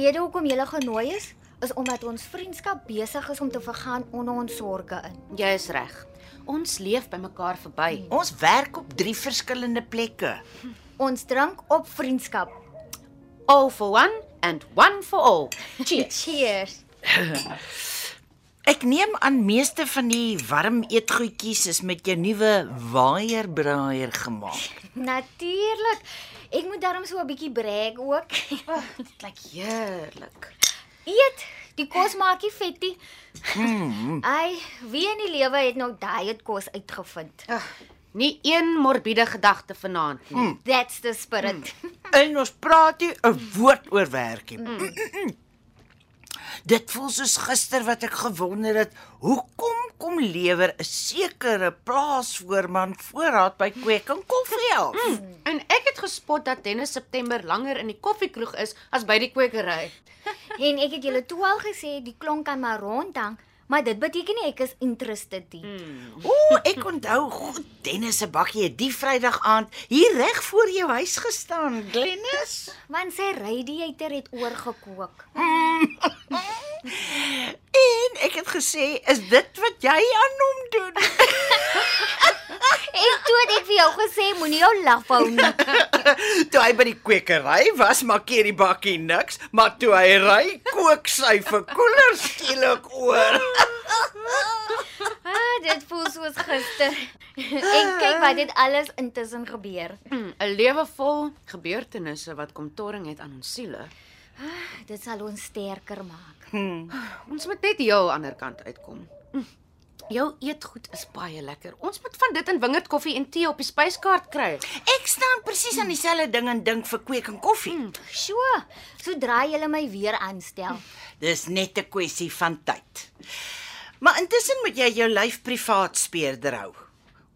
Rede hoekom jy genooi is, is omdat ons vriendskap besig is om te vergaan onder ons sorge in. Jy is reg. Ons leef by mekaar verby. Ons werk op drie verskillende plekke. Ons drink op vriendskap. All for one and one for all. Cheers. Cheers. Ek neem aan meeste van die warm eetgoedjies is met jou nuwe waaierbraaier gemaak. Natuurlik. Ek moet daarom so 'n bietjie brag ook. Dit klink heerlik. Eet, die kos maak nie vettie. Ai, wie in die lewe het nog diet kos uitgevind? Ag, nie een morbiede gedagte vanaand nie. That's the spirit. En ons praat nie 'n woord oor werk nie. Dit voel soos gister wat ek gewonder het, hoekom kom lewer 'n sekere plaasvoorman voorraad by Kweek en Koffie af? En ek het gespot dat Dennis September langer in die koffiekroeg is as by die kwekery. en ek het julle toe al gesê die klonk kan maar rondhang, maar dit beteken nie ek is interested nie. Ooh, ek onthou goed Dennis se bakkie het die Vrydag aand hier reg voor jou huis gestaan, Glennis. Want sy radiator het oorgekook. En ek het gesê, "Is dit wat jy aan hom doen?" En toe het ek vir jou gesê moenie jou laf hou nie. toe hy by die kwekery was, maak hy die bakkie niks, maar toe hy ry, kook sy vir koeler skielik oor. Ah, dit voel soos gister. en kyk wat dit alles intussen gebeur. Hm, 'n Lewe vol gebeurtenisse wat kom torring het aan ons siele. Dit sal ons sterker maak. Ons moet net heel ander kant uitkom. Hm, Jou eetgoed is baie lekker. Ons moet van dit in wingerd koffie en tee op die spyskaart kry. Ek staan presies aan dieselfde ding en dink vir kweek en koffie. Hmm. So, sodra jy my weer aanstel. Dis net 'n kwessie van tyd. Maar intussen moet jy jou lyf privaat speurder hou.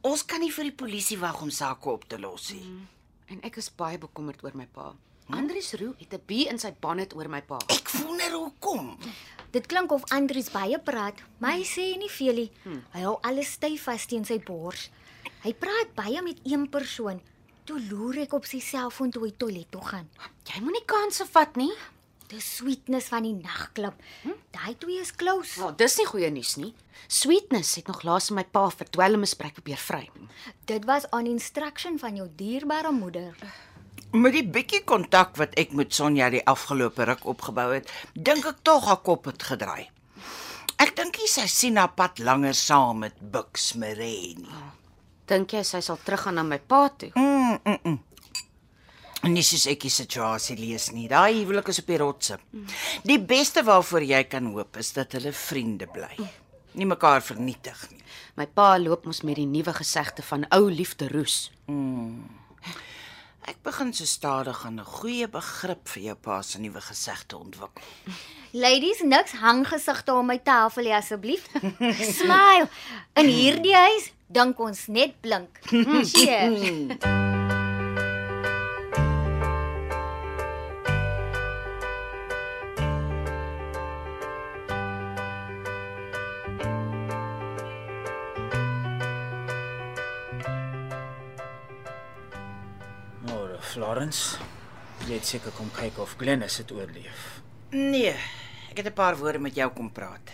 Ons kan nie vir die polisie wag om sake op te los nie. En ek is baie bekommerd oor my pa. Andries Roo het 'n bie in sy bonnet oor my pa. Ek wonder hoekom. Dit klink of Andries baie praat, maar hy sê nie veel nie. Hy hou alles styf vas teen sy bors. Hy praat baie met een persoon. Toe loer ek op sy selfoon toe hy toilet toe gaan. Jy moenie kansse vat nie. Dis sweetness van die nagklub. Daai twee is close. Wel, dis nie goeie nuus nie. Sweetness het nog laas my pa vir dwelmmisbruik probeer vry. Dit was on instruction van jou dierbare moeder. Met die bietjie kontak wat ek met Sonja die afgelope ruk opgebou het, dink ek tog haar kop het gedraai. Ek dink nie sy sien haar pad langer saam met Bux Maree nie. Dink jy sy sal teruggaan na my pa toe? Mm, mm, mm. Nie soos ek die situasie lees nie. Daai huwelik is op die rotse. Die beste waarvoor jy kan hoop is dat hulle vriende bly. Nie mekaar vernietig nie. My pa loop mos met die nuwe gesegde van ou liefde roes. Ek begin so stadig aan 'n goeie begrip vir jou pa se nuwe gesegde ontwikkel. Ladies, niks hang gesigte om my tafel nie asseblief. Smile. In hierdie huis dink ons net blink. Cheers. Florence. Jy het seker kom kyk of Glennis dit oorleef. Nee, ek het 'n paar woorde met jou kom praat.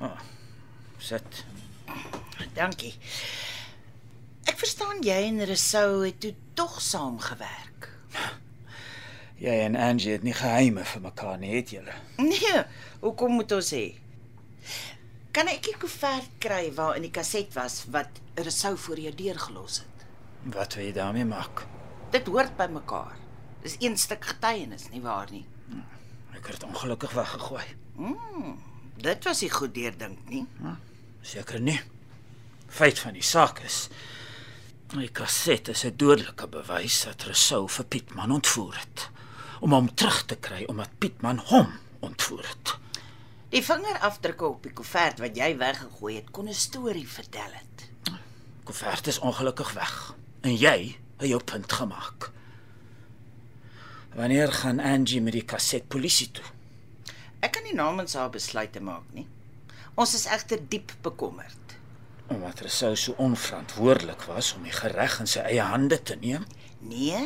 Oh, sit. Dankie. Ek verstaan jy en Rousseau het toe tog saamgewerk. Jy en Angie het nie geheime vir mekaar nie, het julle? Nee, hoekom moet ons hê? Kan ek die koevert kry waar in die kaset was wat Rousseau voor jou deur gelos het? Wat wil jy daarmee maak? Dit hoort by mekaar. Dis een stuk getuienis, nie waar nie? Ek het dit ongelukkig weggegooi. Dit was nie goed deurdink nie. Seker nie. Feit van die saak is my kaset is 'n dodelike bewys dat Rousseau vir Pietman ontvoer het om hom terug te kry omdat Pietman hom ontvoer het. Die vingerafdrukke op die koevert wat jy weggegooi het, kon 'n storie vertel het. Koevert is ongelukkig weg en jy jou punt gemaak. Wanneer gaan Angie met die kaset polisie toe? Ek kan nie namens haar besluite maak nie. Ons is egter diep bekommerd. Omdat Rousseau so onverantwoordelik was om die gereg in sy eie hande te neem. Nee,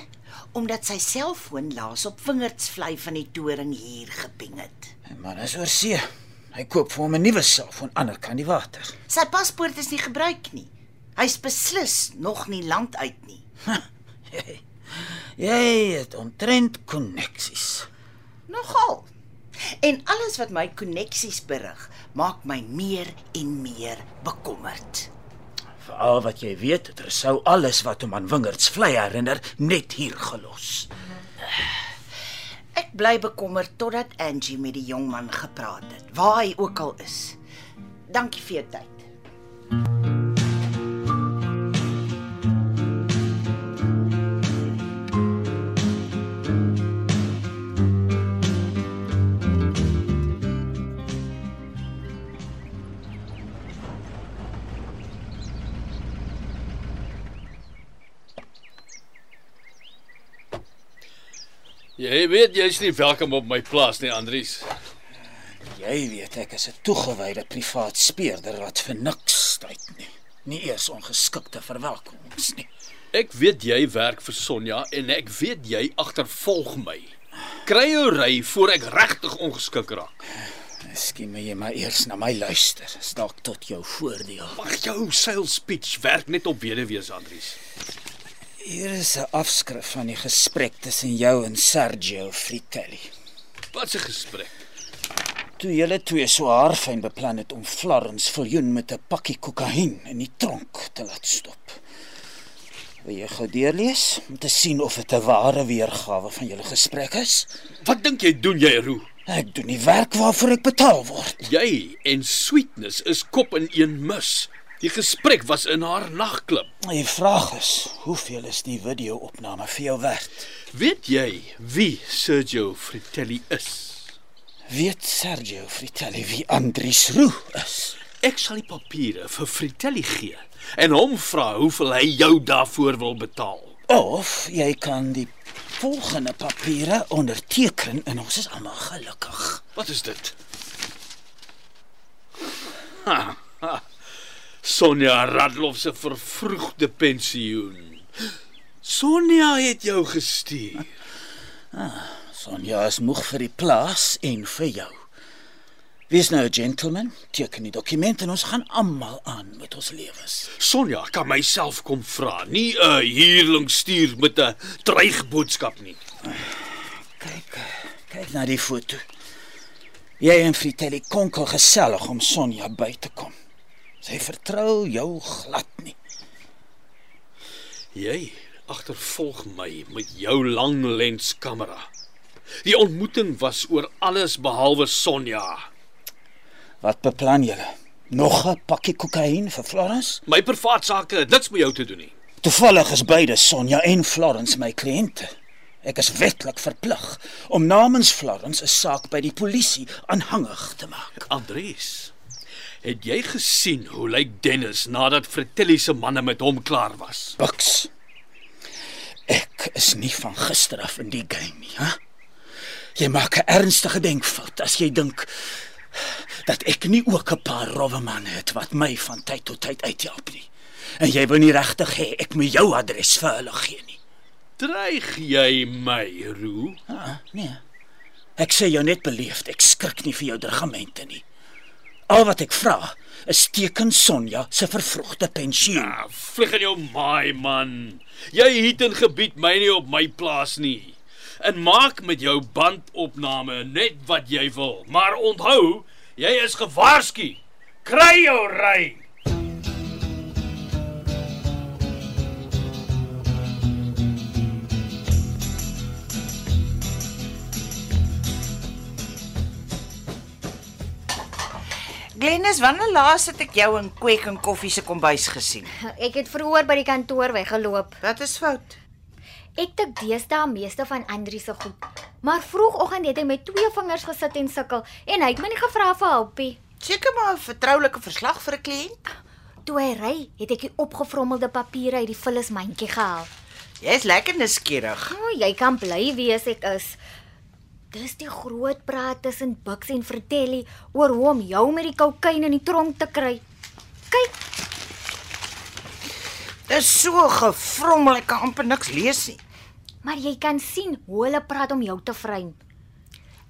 omdat sy selfoon laas op vingerdsvlei van die toring hier geping het. Die man is oor see. Hy koop vir hom 'n nuwe selfoon ander kant die water. Sy paspoort is nie gebruik nie. Hy's beslis nog nie land uit nie. Jy, jy het omtrent koneksies. Nogal. En alles wat my koneksies berig, maak my meer en meer bekommerd. Veral wat jy weet, het Rousseau alles wat hom aan Wingerds vlei herinner net hier gelos. Ek bly bekommerd totdat Angie met die jong man gepraat het, waar hy ook al is. Dankie vir jou tyd. Jy weet jy's nie welkom op my plaas nie, Andries. Jy weet ek is 'n toegewyde privaat speurder wat vir niks tyd nie. Nie eers ongeskikte verwelkomings nie. Ek weet jy werk vir Sonja en ek weet jy agtervolg my. Kry jou ry voor ek regtig ongeskik raak. Miskien moet jy maar eers na my luister. Is dalk tot jou voordeel. Mag jou sales speech werk net op weduwees, Andries. Hier is 'n afskrif van die gesprek tussen jou en Sergio Fritelli. Wat 'n gesprek. Toe julle twee so haarfyn beplan het om Florence Viljoen met 'n pakkie kokain in die tronk te laat stop. Wil jy gou deurlees om te sien of dit 'n ware weergawe van julle gesprek is? Wat dink jy doen jy, Roo? Ek doen die werk waarvoor ek betaal word. Jy en Sweetness is kop in een mis. Die gesprek was in haar nagklub. Die vraag is, hoeveel is die video-opname vir jou werd? Weet jy wie Sergio Fritelli is? Weet Sergio Fritelli wie Andries Roo is? Ek sal die papiere vir Fritelli gee en hom vra hoeveel hy jou daarvoor wil betaal. Of jy kan die volgende papiere onderteken en ons is almal gelukkig. Wat is dit? Ha, ha. Sonja Radloff se vervroegde pensioen. Sonja het jou gestuur. Sonja is moeg vir die plaas en vir jou. Wees nou 'n gentleman, teken die dokument en ons gaan almal aan met ons lewens. Sonja kan myself kom vra, nie 'n huurling stuur met 'n dreigboodskap nie. Kyk, kyk na die foto. Jy en Fritelli konkel gesellig om Sonja by te kom. Sy vertrou jou glad nie. Jy agtervolg my met jou lang lens kamera. Die ontmoeting was oor alles behalwe Sonja. Wat beplan julle? Nog 'n pakkie kokain vir Florence? My privaat sake het niks met jou te doen nie. Toevallig is beide Sonja en Florence my kliënte. Ek is wetlik verplig om namens Florence 'n saak by die polisie aanhangig te maak. Andries, het jy gesien hoe lyk Dennis nadat Fratelli se manne met hom klaar was? Buks. Ek is nie van gister af in die game nie, hè? Jy maak 'n ernstige denkfout as jy dink dat ek nie ook 'n paar rowwe manne het wat my van tyd tot tyd uithelp nie. En jy wil nie regtig hê ek moet jou adres vir hulle gee nie. Dreig jy my, Roo? Ah, nee. Ek sê jou net beleefd, ek skrik nie vir jou dregamente nie. Al wat ek vra is teken Sonja se vervroegde pensioen. Ah, vlieg in jou maai man. Jy het in gebied my nie op my plaas nie. En maak met jou bandopname net wat jy wil, maar onthou, jy is gewaarsku. Kry jou ry. Glennis, wanneer laas het ek jou in Kwek en Koffie se kombuis gesien? Ek het vroeër by die kantoor weggeloop. Wat is fout? Ek tik deesdae meeste van Andri se goed. Maar vroegoggend het hy met twee vingers gesit en sukkel en hy het my nie gevra vir hulpie. Seker maar 'n vertroulike verslag vir 'n kliënt. Toe hy ry, het ek die opgevrommelde papiere uit die vullismandjie gehaal. Jy's lekker nuuskierig. O, oh, jy kan bly wees ek is. Dis die groot praat tussen Bux en Vertelli oor hoe om jou met die kokain in die tronk te kry. Kyk, Dis so gevrommel ek kan amper niks lees nie. maar jy kan sien hoe hulle praat om jou te vreem.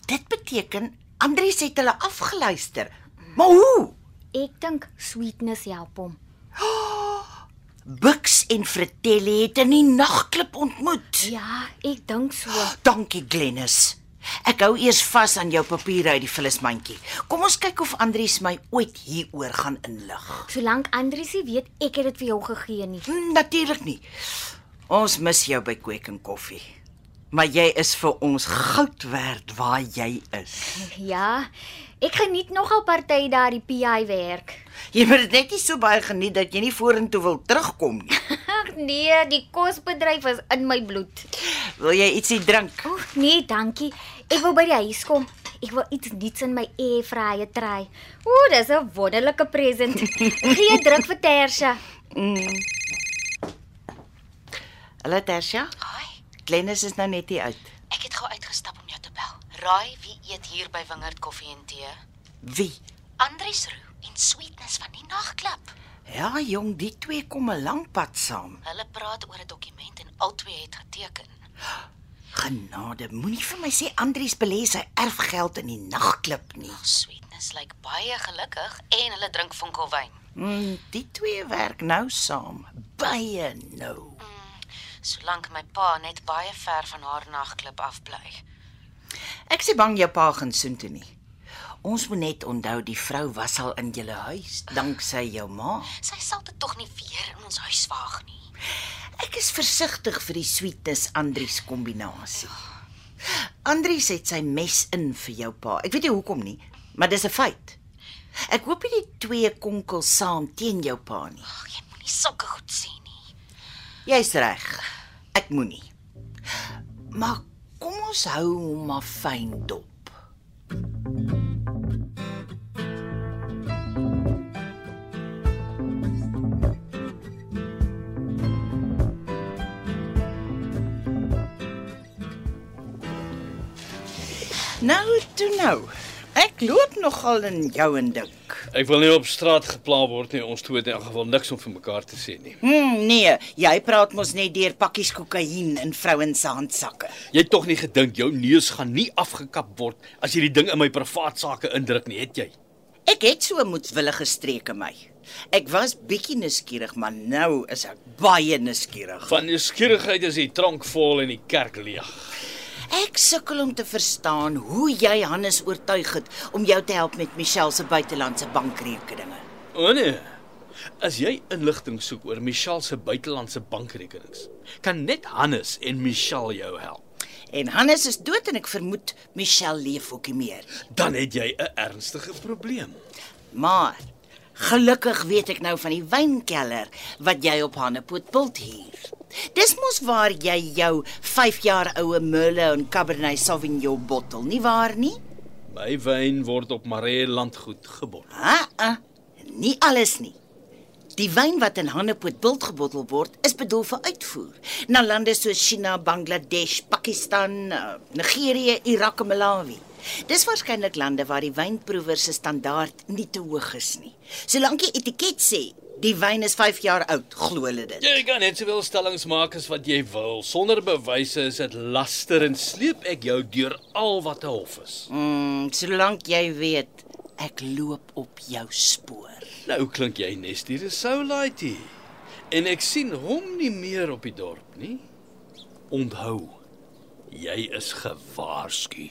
Dit beteken Andries het hulle afgeluister. Maar hoe? Ek dink sweetness help hom. Bux en Fratelli het in die nagklub ontmoet. Ja, ek dink so. Dankie Glennis. Ek hou eers vas aan jou papiere uit die vullismandjie. Kom ons kyk of Andries my ooit hieroor gaan inlig. Solank Andriesie weet ek het dit vir jou gegee nie. Hm, Natuurlik nie. Ons mis jou by Kwek en Koffie. Maar jy is vir ons goud werd waar jy is. Ja, ek geniet nogal party daar die PI werk. Jy moet dit net nie so baie geniet dat jy nie vorentoe wil terugkom nie. Ag nee, die kosbedryf is in my bloed. Wil jy ietsie drink? O, nee, dankie. Ek wil by die huis kom. Ek wil iets nuuts in my airfryer try. O, dis 'n wonderlike present. Gee druk vir Tersha. Hallo Tersia. Haai, Glennis is nou net hier uit. ek het gou uitgestap om jou te bel. Raai wie eet hier by Wingerd Koffie en Tee? Wie? Andries Roo en Sweetness van die nagklub. Ja, jong, die twee kom 'n lang pad saam. Hulle praat oor 'n dokument en albei het geteken. Genade, moenie vir my sê Andries belê sy erfgeld in die nagklub nie. Sweetness lyk baie gelukkig en hulle drink vonkelwyn. Mm, die twee werk nou saam. Baie nou. Solank my pa net baie ver van haar nagklub afbly. Ek sê bang jou pa gaan soontoe nie. Ons moet net onthou die vrou was al in julle huis danksy jou ma. Sy sal dit tog nie weer in ons huis waag nie. Ek is versigtig vir die sweetness Andries kombinasie. Andries het sy mes in vir jou pa. Ek weet nie hoekom nie, maar dis 'n feit. Ek hoop nie die twee konkel saam teen jou pa nie. Ag, jy moenie sulke goed sê nie. Jy's reg. Ek moenie. Maar kom ons hou hom maar fyn dop. Nou toe nou. Ek loop nogal in jou en dink. Ek wil nie op straat gepla word nie. Ons twee het in elk geval niks om vir mekaar te sê nie. Hm, nee, jy praat mos net deur pakkies kokain in vrouens se handsakke. Jy het tog nie gedink jou neus gaan nie afgekap word as jy die ding in my privaat sake indruk nie, het jy? Ek het so moedswillige streke my. Ek was bietjie nuuskierig, maar nou is ek baie nuuskierig. Van nuuskierigheid is die tronk vol en die kerk leeg. Ek sukkel om te verstaan hoe jy Hannes oortuig het om jou te help met Michelle se buitelandse bankrekeninge. O nee. As jy inligting soek oor Michelle se buitelandse bankrekenings, kan net Hannes en Michelle jou help. En Hannes is dood en ek vermoed Michelle leef ook nie meer. Dan het jy 'n ernstige probleem. Maar gelukkig weet ek nou van die wynkelder wat jy op Hannepoort bult hier. Dis mos waar jy jou 5 jaar oue Merlot en Cabernet Sauvignon bottel, nie waar nie? My wyn word op Maree landgoed gebot. Ah, ah, nie alles nie. Die wyn wat in Hannepoort bult gebottel word, is bedoel vir uitvoer na lande soos China, Bangladesh, Pakistan, eh, Nigerië, Irak en Malawi. Dis waarskynlik lande waar die wynproewer se standaard nie te hoog is nie. Solank die etiket sê die wyn is 5 jaar oud, glo hulle dit. Jy kan net soveel stellings maak as wat jy wil. Sonder bewyse is dit laster en sleep ek jou deur al wat 'n hof is. Mm, solank jy weet ek loop op jou spoor. Nou klink jy Nestie Soulite. En ek sien hom nie meer op die dorp nie. Onthou, jy is gewaarsku.